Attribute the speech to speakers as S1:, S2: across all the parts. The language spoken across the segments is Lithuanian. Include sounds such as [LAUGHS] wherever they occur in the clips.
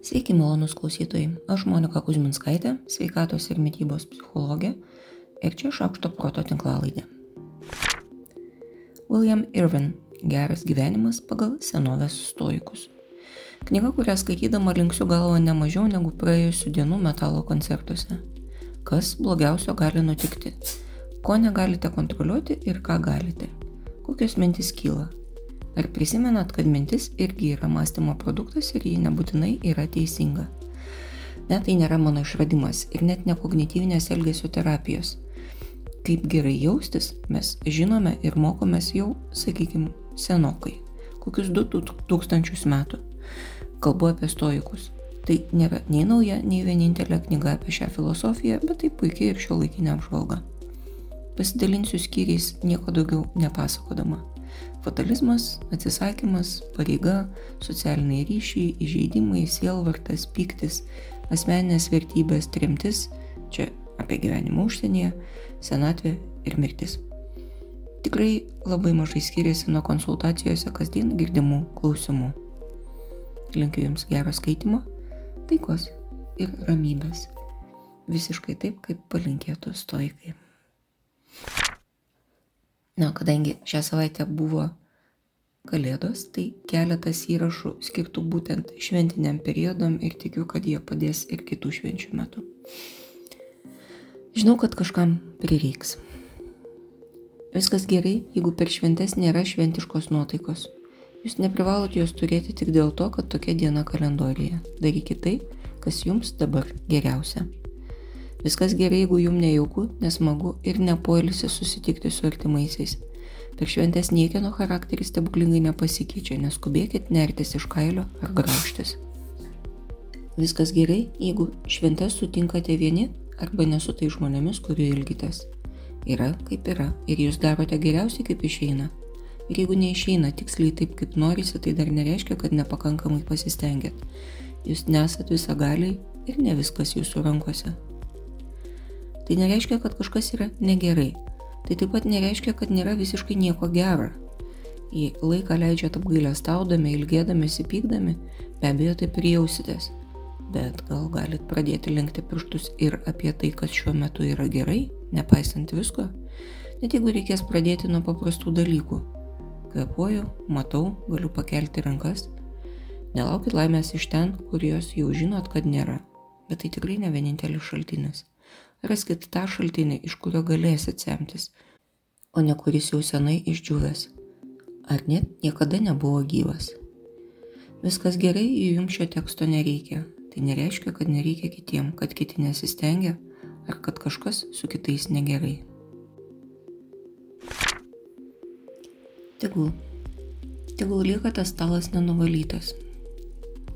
S1: Sveiki, malonus klausytojai. Aš Monika Kuzminskaitė, sveikatos ir mytybos psichologė ir čia šaukšto proto tinklalaidė. William Irvin - Geras gyvenimas pagal senovės stoikus. Knyga, kurią skaitydama linksiu galvą ne mažiau negu praėjusių dienų metalo koncertuose. Kas blogiausio gali nutikti? Ko negalite kontroliuoti ir ką galite? Kokios mintis kyla? Ar prisimenat, kad mintis irgi yra mąstymo produktas ir ji nebūtinai yra teisinga? Net tai nėra mano išradimas ir net ne kognityvinės elgesio terapijos. Kaip gerai jaustis, mes žinome ir mokomės jau, sakykime, senokai, kokius 2000 metų. Kalbu apie stoikus. Tai nėra nei nauja, nei vienintelė knyga apie šią filosofiją, bet tai puikiai ir šio laikinė apžvalga. Pasidalinsiu skyriais nieko daugiau nepasakodama. Fatalizmas, atsisakymas, pareiga, socialiniai ryšiai, įžeidimai, sielvartas, pyktis, asmeninės vertybės, trimtis, čia apie gyvenimą užsienyje, senatvė ir mirtis. Tikrai labai mažai skiriasi nuo konsultacijose kasdien girdimų klausimų. Linkiu Jums gero skaitimo, taikos ir ramybės. Visiškai taip, kaip palinkėtų stoikai. Na, kadangi šią savaitę buvo kalėdos, tai keletas įrašų skirtų būtent šventiniam periodam ir tikiu, kad jie padės ir kitų švenčių metu. Žinau, kad kažkam prireiks. Viskas gerai, jeigu per šventes nėra šventiškos nuotaikos. Jūs neprivalot jos turėti tik dėl to, kad tokia diena kalendorijoje. Darykite tai, kas jums dabar geriausia. Viskas gerai, jeigu jums nejauku, nesmagu ir nepoilsi susitikti su artimaisiais. Per šventės niekieno charakteris stebuklingai nepasikeičia, neskubėkit nertis iš kailio ar grauštis. Viskas gerai, jeigu šventės sutinkate vieni arba nesu tai žmonėmis, kurių ilgitės. Yra kaip yra ir jūs darote geriausiai kaip išeina. Ir jeigu neišeina tiksliai taip, kaip norisi, tai dar nereiškia, kad nepakankamai pasistengėt. Jūs nesat visagaliai ir ne viskas jūsų rankose. Tai nereiškia, kad kažkas yra negerai. Tai taip pat nereiškia, kad nėra visiškai nieko gero. Jei laiką leidžiat apgailę staudami, ilgėdamėsi, pykdami, be abejo taip ir jausitės. Bet gal galit pradėti lenkti pirštus ir apie tai, kas šiuo metu yra gerai, nepaisant visko. Net jeigu reikės pradėti nuo paprastų dalykų. Kvepuoju, matau, galiu pakelti rankas. Nelaukit laimės iš ten, kur jos jau žinot, kad nėra. Bet tai tikrai ne vienintelis šaltinis raskit tą šaltinį, iš kurio galėsit semtis, o ne kuris jau senai išdžiūvęs, ar net niekada nebuvo gyvas. Viskas gerai, jums šio teksto nereikia. Tai nereiškia, kad nereikia kitiem, kad kiti nesistengia, ar kad kažkas su kitais negerai. Tegul. Tegul lieka tas stalas nenuvalytas.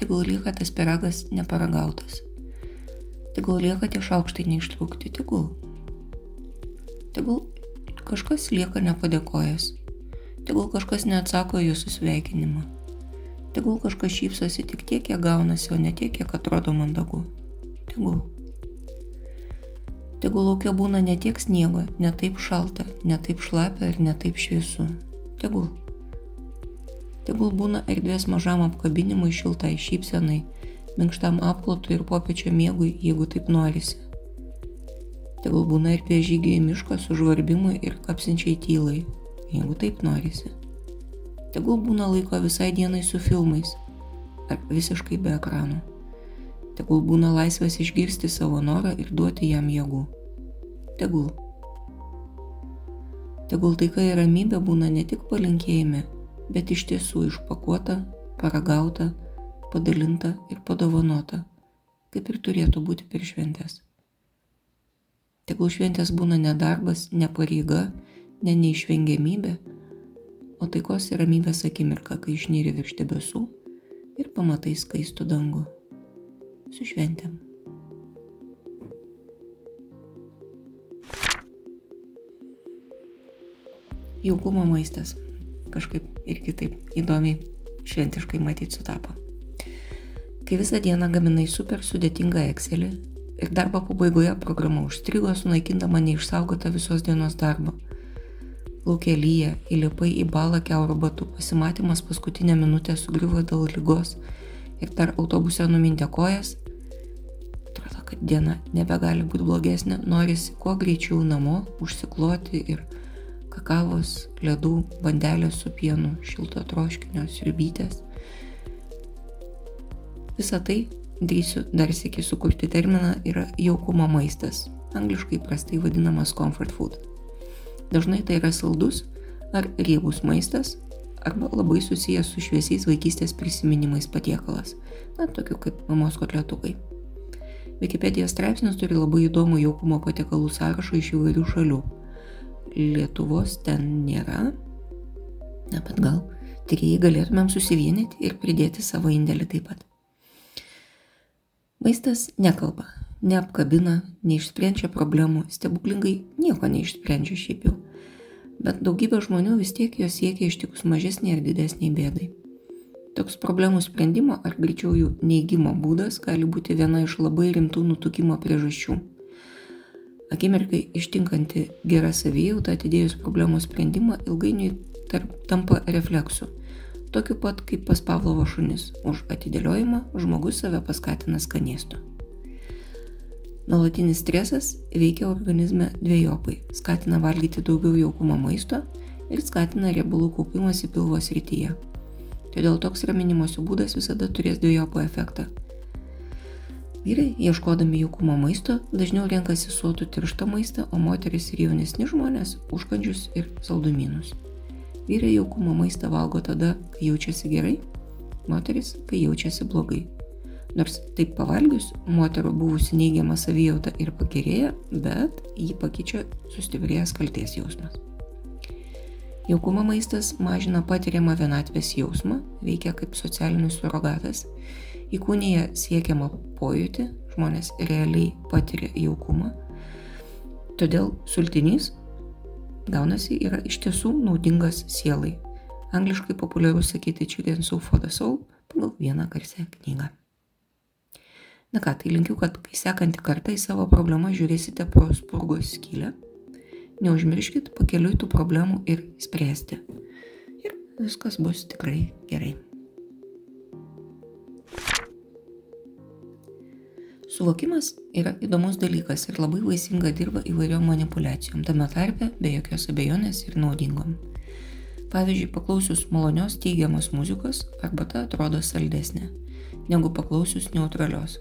S1: Tegul lieka tas piragas neparagautas. Tegul lieka tie šaukštai neištrūkti, tegul. Tegul kažkas lieka nepadėkojęs. Tegul kažkas neatsako jūsų sveikinimą. Tegul kažkas šypsosi tik tiek, kiek gaunasi, o ne tiek, kiek atrodo mandagu. Tegul. Tegul laukia būna ne tiek sniego, ne taip šalta, ne taip šlapia ir ne taip šviesu. Tegul. Tegul būna erdvės mažam apkabinimui, šiltai šypsenai, minkštam apklotui ir popiečio miegui, jeigu taip norisi. Tegul būna ir prie žygio į mišką su žvarbimui ir kapsinčiai tylai, jeigu taip norisi. Tegul būna laiko visai dienai su filmais ar visiškai be ekranų. Tegul būna laisvės išgirsti savo norą ir duoti jam jėgų. Tegul. Tegul taika ir ramybė būna ne tik palinkėjime, bet iš tiesų išpakuota, paragauta, padalinta ir padovanota, kaip ir turėtų būti per šventės. Tegul šventės būna ne darbas, ne pareiga, ne neišvengiamybė, o taikos ir ramybės akimirka, kai išnyri virš debesų ir pamatai skaistų dangų. Su šventėm. Jaukumo maistas kažkaip ir kitaip įdomiai šventiškai matyti sutapo kai visą dieną gaminai super sudėtingą Excelį ir darbo pabaigoje programa užstrigo sunaikindama neišsaugotą visos dienos darbą. Laukė lyja, įlipai į balą keuro batų, pasimatymas paskutinę minutę sugriuvo dėl lygos ir dar autobuse numintė kojas. Atrodo, kad diena nebegali būti blogesnė, norisi kuo greičiau namo užsikloti ir kakavos, ledų, bandelės su pienu, šilto troškinio, sriubytės. Visą tai, drįsiu dar sėki sukurti terminą, yra jaukumo maistas, angliškai prastai vadinamas comfort food. Dažnai tai yra saldus ar riebus maistas, arba labai susijęs su šviesiais vaikystės prisiminimais patiekalas, na, tokiu kaip mamos kotletukai. Wikipedijos straipsnis turi labai įdomų jaukumo patiekalų sąrašą iš įvairių šalių. Lietuvos ten nėra, na, bet gal tyrėjai galėtumėm susivienyti ir pridėti savo indėlį taip pat. Maistas nekalba, neapkabina, neišsprendžia problemų, stebuklingai nieko neišsprendžia šiaip jau bet daugybė žmonių vis tiek jos siekia ištikus mažesnį ar didesnį bėdai. Toks problemų sprendimo ar greičiau jų neįgymo būdas gali būti viena iš labai rimtų nutukimo priežasčių. Akimirkai ištinkanti gera savijauta atidėjus problemų sprendimą ilgainiui tarp, tampa refleksu. Tokiu pat kaip pas Pavlovo šunis. Už atidėliojimą žmogus save paskatina skanėstu. Nuolatinis stresas veikia organizme dviejopai - skatina valgyti daugiau jaukumo maisto ir skatina riebalų kaupimas į pilvo srityje. Todėl toks raminimosi būdas visada turės dviejopą efektą. Vyrai, ieškodami jaukumo maisto, dažniau renkasi suotų tirštą maistą, o moteris ir jaunesni žmonės - užkandžius ir saldumynus. Vyrai jaukumo maistą valgo tada, kai jaučiasi gerai, moteris, kai jaučiasi blogai. Nors taip pavalgius, moterų buvusi neigiama savijauta ir pagerėja, bet jį pakeičia sustiprėjęs kalties jausmas. Jaukumo maistas mažina patiriamą vienatvės jausmą, veikia kaip socialinis surogatas, įkūnyje siekiamą pojūtį, žmonės realiai patiria jaukumą. Todėl sultinys gaunasi yra iš tiesų naudingas sielai. Angliškai populiaru sakyti chicken soup for the soul pagal vieną garsę knygą. Na ką, tai linkiu, kad kai sekantį kartą į savo problemą žiūrėsite pro spurgos skylę, neužmirškit pakeliui tų problemų ir spręsti. Ir viskas bus tikrai gerai. Suvokimas yra įdomus dalykas ir labai vaisinga dirba įvairiom manipulacijom, tame tarpe be jokios abejonės ir naudingom. Pavyzdžiui, paklausius malonios teigiamos muzikos, arbata atrodo saldesnė negu paklausius neutralios,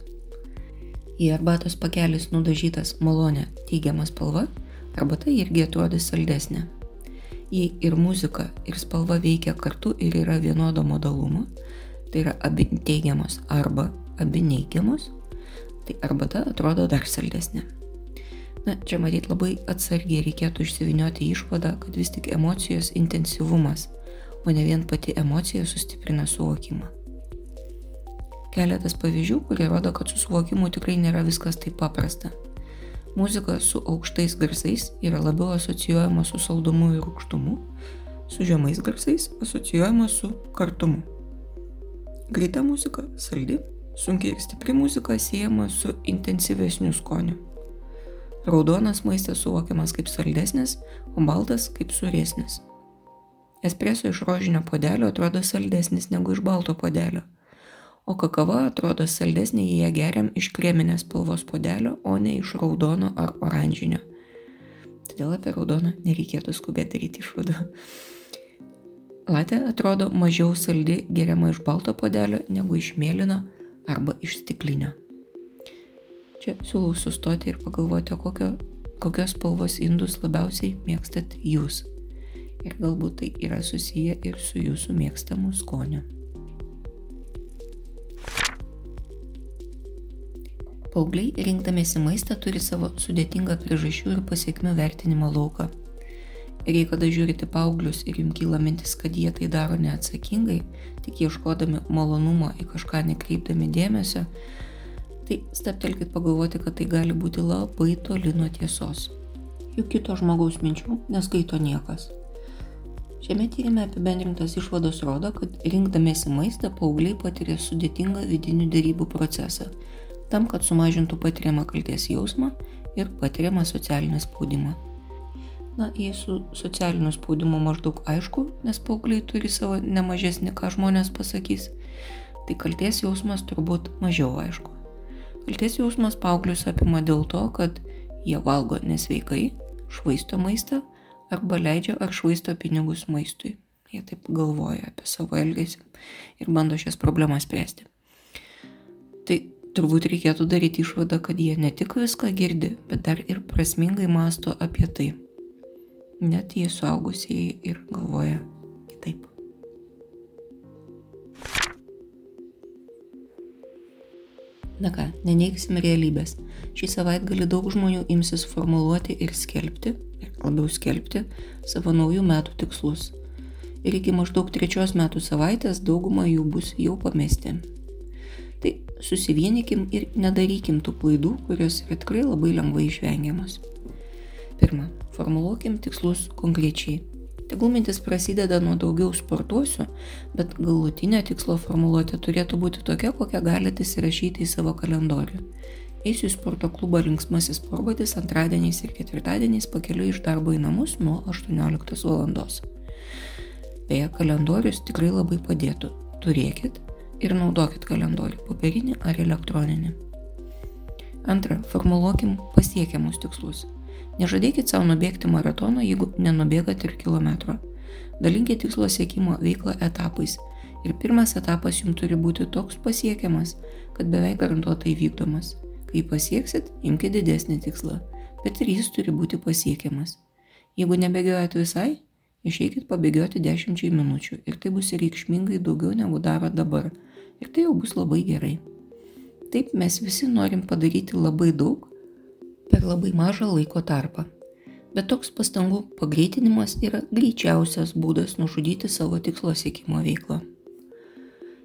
S1: Jei arbatos pakelis nudažytas malonė teigiama spalva, arbata irgi atrodys saldesnė. Jei ir muzika, ir spalva veikia kartu ir yra vienodo modalumo, tai yra abi teigiamos arba abi neigiamos, tai arbata atrodo dar saldesnė. Na, čia matyt labai atsargiai reikėtų išsivinioti išvadą, kad vis tik emocijos intensyvumas, o ne vien pati emocija sustiprina suvokimą keletas pavyzdžių, kurie rodo, kad su suvokimu tikrai nėra viskas taip paprasta. Muzika su aukštais garsais yra labiau asocijuojama su saldumu ir rūkštumu, su žemais garsais asocijuojama su kartumu. Greita muzika - saldi, sunkiai ir stipri muzika siejama su intensyvesniu skoniu. Raudonas maistas suvokiamas kaip saldesnis, o baltas kaip suresnis. Espreso iš rožinio podelio atrodo saldesnis negu iš balto podelio o kakava atrodo saldesnė jei ją geriam iš kreminės spalvos puodelio, o ne iš raudono ar oranžinio. Todėl apie raudoną nereikėtų skubėti daryti išvadų. Latė atrodo mažiau saldi geriama iš balto puodelio negu iš mėlyno arba iš stiklinio. Čia siūlau sustoti ir pagalvoti, kokio, kokios spalvos indus labiausiai mėgstat jūs. Ir galbūt tai yra susiję ir su jūsų mėgstamu skoniu. Paaugliai rinkdamėsi maistą turi savo sudėtingą priežasčių ir pasiekmių vertinimo lauką. Ir jei kada žiūrite paauglius ir jums kyla mintis, kad jie tai daro neatsakingai, tik ieškodami malonumo į kažką nekreipdami dėmesio, tai steptelkit pagalvoti, kad tai gali būti labai toli nuo tiesos. Juk kito žmogaus minčių neskaito niekas. Šiame tyrimė apibendrintas išvados rodo, kad rinkdamėsi maistą paaugliai patiria sudėtingą vidinių dėrybų procesą tam, kad sumažintų patiriamą kalties jausmą ir patiriamą socialinį spaudimą. Na, jei su socialiniu spaudimu maždaug aišku, nes paaugliai turi savo nemažesnį, ką žmonės pasakys, tai kalties jausmas turbūt mažiau aišku. Kalties jausmas paauglius apima dėl to, kad jie valgo nesveikai, švaisto maistą arba leidžia ar švaisto pinigus maistui. Jie taip galvoja apie savo elgesį ir bando šias problemas spręsti. Tai turbūt reikėtų daryti išvadą, kad jie ne tik viską girdi, bet dar ir prasmingai masto apie tai. Net jie suaugusieji ir galvoja kitaip. Na ką, neneiksime realybės. Šį savaitgalį daug žmonių imsis formuluoti ir skelbti, ir labiau skelbti, savo naujų metų tikslus. Ir iki maždaug trečios metų savaitės dauguma jų bus jau pamesti. Tai susivienykim ir nedarykim tų klaidų, kurios yra tikrai labai lengvai išvengiamas. Pirma, formuluokim tikslus konkrečiai Tegul mintis prasideda nuo daugiau sportuosiu, bet galutinė tikslo formuluotė turėtų būti tokia, kokią galite įsirašyti į savo kalendorių. Eisiu į sporto klubą linksmasis sporbatis antradieniais ir ketvirtadieniais pakeliu iš darbo į namus nuo 18 val. Beje, kalendorius tikrai labai padėtų. Turėkit ir naudokit kalendorių, popierinį ar elektroninį. Antra, formuluokim pasiekiamus tikslus. Nežadėkit savo nubėgti maratono, jeigu nenubėgat ir kilometro. Dalinkit tikslo siekimo veiklą etapais. Ir pirmas etapas jums turi būti toks pasiekiamas, kad beveik garantuotai vykdomas. Kai pasieksit, imkite didesnį tikslą, bet ir jis turi būti pasiekiamas. Jeigu nebėgiojat visai, išeikit pabėgioti 10 minučių ir tai bus reikšmingai daugiau negu daro dabar. Ir tai jau bus labai gerai. Taip mes visi norim padaryti labai daug, per labai mažą laiko tarpą. Bet toks pastangų pagreitinimas yra greičiausias būdas nužudyti savo tikslo siekimo veiklą.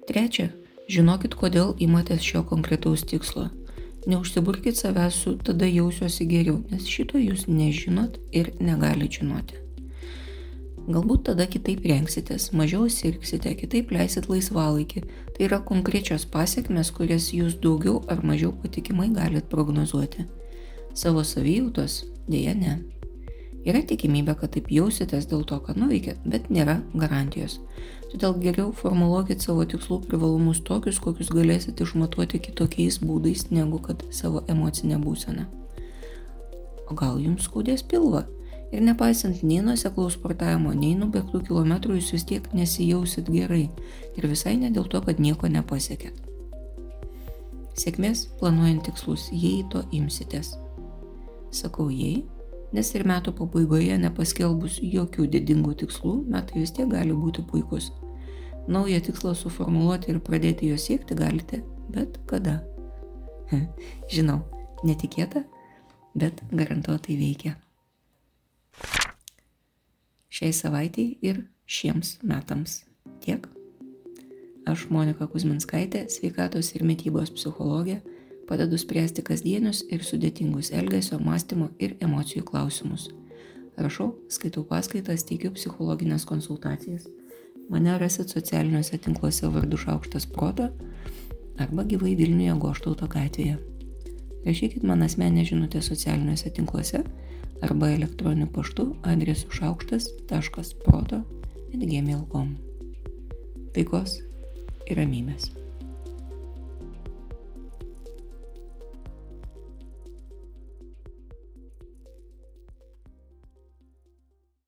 S1: Trečia, žinokit, kodėl imatės šio konkretaus tikslo. Neužsiburkit savęs su tada jausiuosi geriau, nes šito jūs nežinot ir negalite žinoti. Galbūt tada kitaip rengsitės, mažiau sirksite, kitaip leisit laisvalaikį. Tai yra konkrečios pasiekmes, kurias jūs daugiau ar mažiau patikimai galite prognozuoti. Savo savijautos dėja ne. Yra tikimybė, kad taip jausitės dėl to, ką nuveikėt, bet nėra garantijos. Todėl geriau formuluokit savo tikslų privalumus tokius, kokius galėsite išmatuoti kitokiais būdais negu kad savo emocinę būseną. O gal jums skaudės pilvą? Ir nepaisant nei nuseklaus sportavimo, nei nubėgtų kilometrų, jūs vis tiek nesijausit gerai. Ir visai ne dėl to, kad nieko nepasiekėt. Sėkmės planuojant tikslus, jei to imsitės. Sakau jei, nes ir metų pabaigoje nepaskelbus jokių didingų tikslų, metai vis tiek gali būti puikus. Naują tikslą suformuoluoti ir pradėti jo siekti galite bet kada. [LAUGHS] Žinau, netikėta, bet garantuotai veikia. Šiai savaitėjai ir šiems metams tiek. Aš Monika Kuzminskaitė, sveikatos ir mytybos psichologė padedu spręsti kasdienius ir sudėtingus elgesio, mąstymo ir emocijų klausimus. Rašau, skaitau paskaitas, teikiu psichologinės konsultacijas. Mane rasit socialiniuose tinkluose vardu Šaukštas Proto arba gyvai Vilniuje Goštauto gatvėje. Rašykit man asmenę žinutę socialiniuose tinkluose arba elektroniniu paštu adresu šaukštas.proto.gmail.com. Taikos ir ramybės.